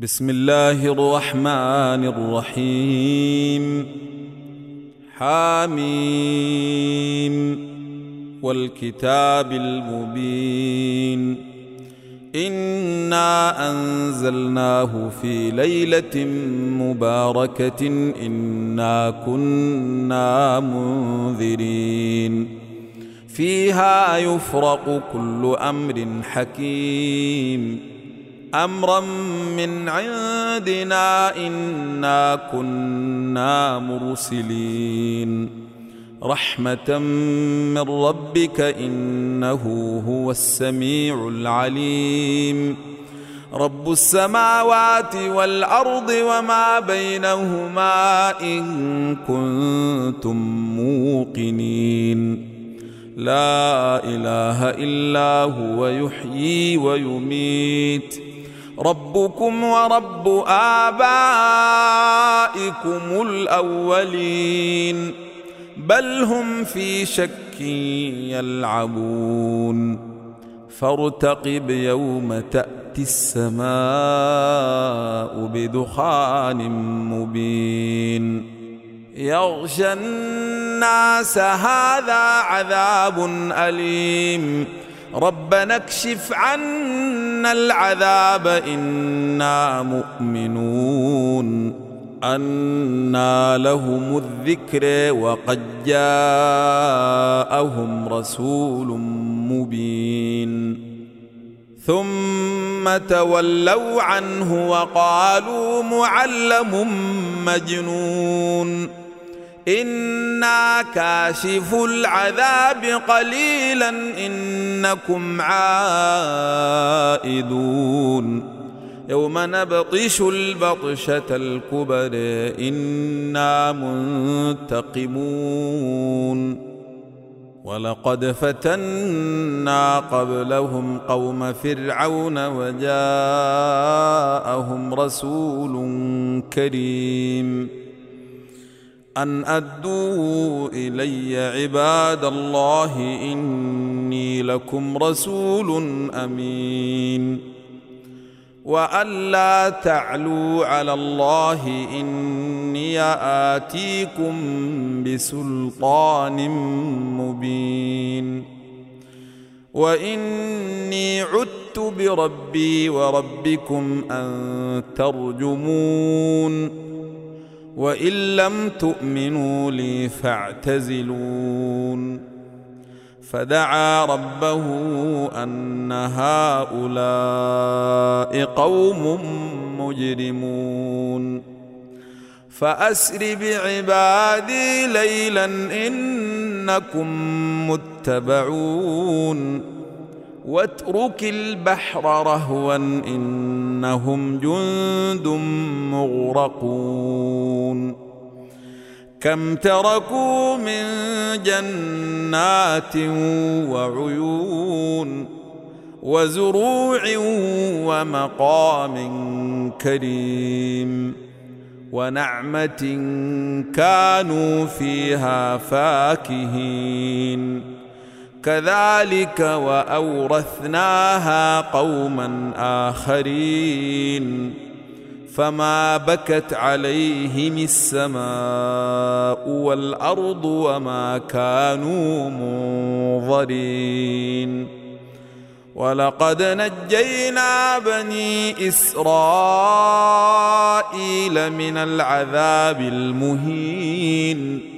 بسم الله الرحمن الرحيم. حاميم. والكتاب المبين. إنا أنزلناه في ليلة مباركة. إنا كنا منذرين. فيها يفرق كل أمر حكيم. أمرا من عندنا إنا كنا مرسلين. رحمة من ربك إنه هو السميع العليم. رب السماوات والأرض وما بينهما إن كنتم موقنين. لا إله إلا هو يحيي ويميت. ربكم ورب آبائكم الأولين. بل هم في شك يلعبون. فارتقب يوم تأتي السماء بدخان مبين. يغشى الناس هذا عذاب أليم. ربنا اكشف عنا العذاب إنا مؤمنون. أنى لهم الذكر وقد جاءهم رسول مبين. ثم تولوا عنه وقالوا معلم مجنون. أنا كاشف العذاب قليلا انكم عائدون يوم نبطش البطشه الكبر أنا منتقمون ولقد فتنا قبلهم قوم فرعون وجاءهم رسول كريم أن ادوا إلي عباد الله إني لكم رسول أمين. وأن لا تعلوا على الله إني آتيكم بسلطان مبين. وإني عدت بربي وربكم أن ترجمون. وإن لم تؤمنوا لي فاعتزلون. فدعا ربه أن هؤلاء قوم مجرمون. فأسر بعبادي ليلا إنكم متبعون. واترك البحر رهوا إنهم جند مغرقون. كم تركوا من جنات وعيون وزروع ومقام كريم ونعمة كانوا فيها فاكهين. كذلك وأورثناها قوما آخرين فما بكت عليهم السماء والأرض وما كانوا منظرين ولقد نجينا بني إسرائيل من العذاب المهين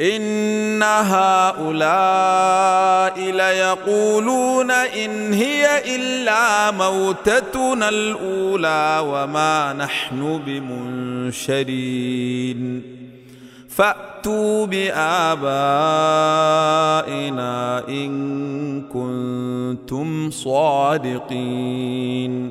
إن هؤلاء ليقولون إن هي إلا موتتنا الأولى وما نحن بمنشرين. فأتوا بآبائنا إن كنتم صادقين.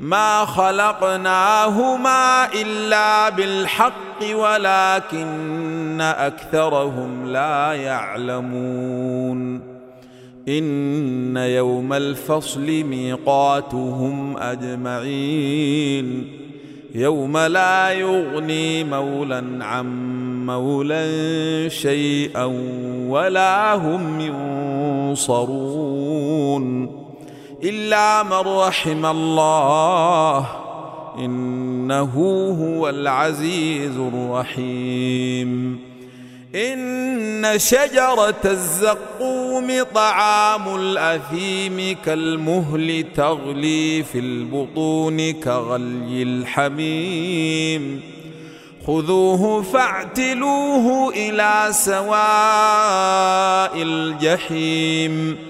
ما خلقناهما إلا بالحق ولكن أكثرهم لا يعلمون. إن يوم الفصل ميقاتهم أجمعين. يوم لا يغني مولا عن مولا شيئا ولا هم ينصرون. إلا من رحم الله إنه هو العزيز الرحيم. إن شجرة الزقوم طعام الأثيم كالمهل تغلي في البطون كغلي الحميم. خذوه فاعتلوه إلى سواء الجحيم.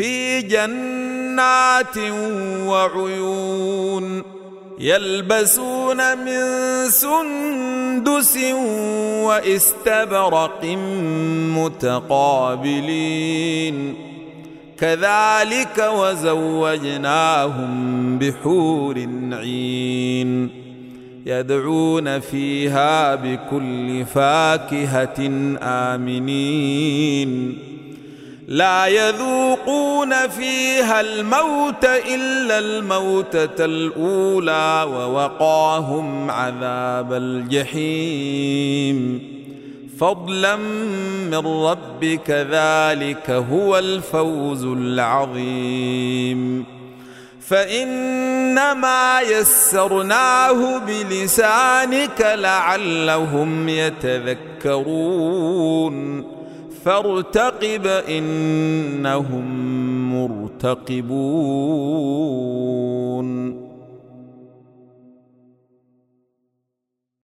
في جنات وعيون يلبسون من سندس واستبرق متقابلين. كذلك وزوجناهم بحور عين يدعون فيها بكل فاكهة آمنين. لا يذوقون فيها الموت إلا الموتة الأولى ووقاهم عذاب الجحيم. فضلا من ربك ذلك هو الفوز العظيم. فإنما يسرناه بلسانك لعلهم يتذكرون. فارتقب إنهم مرتقبون.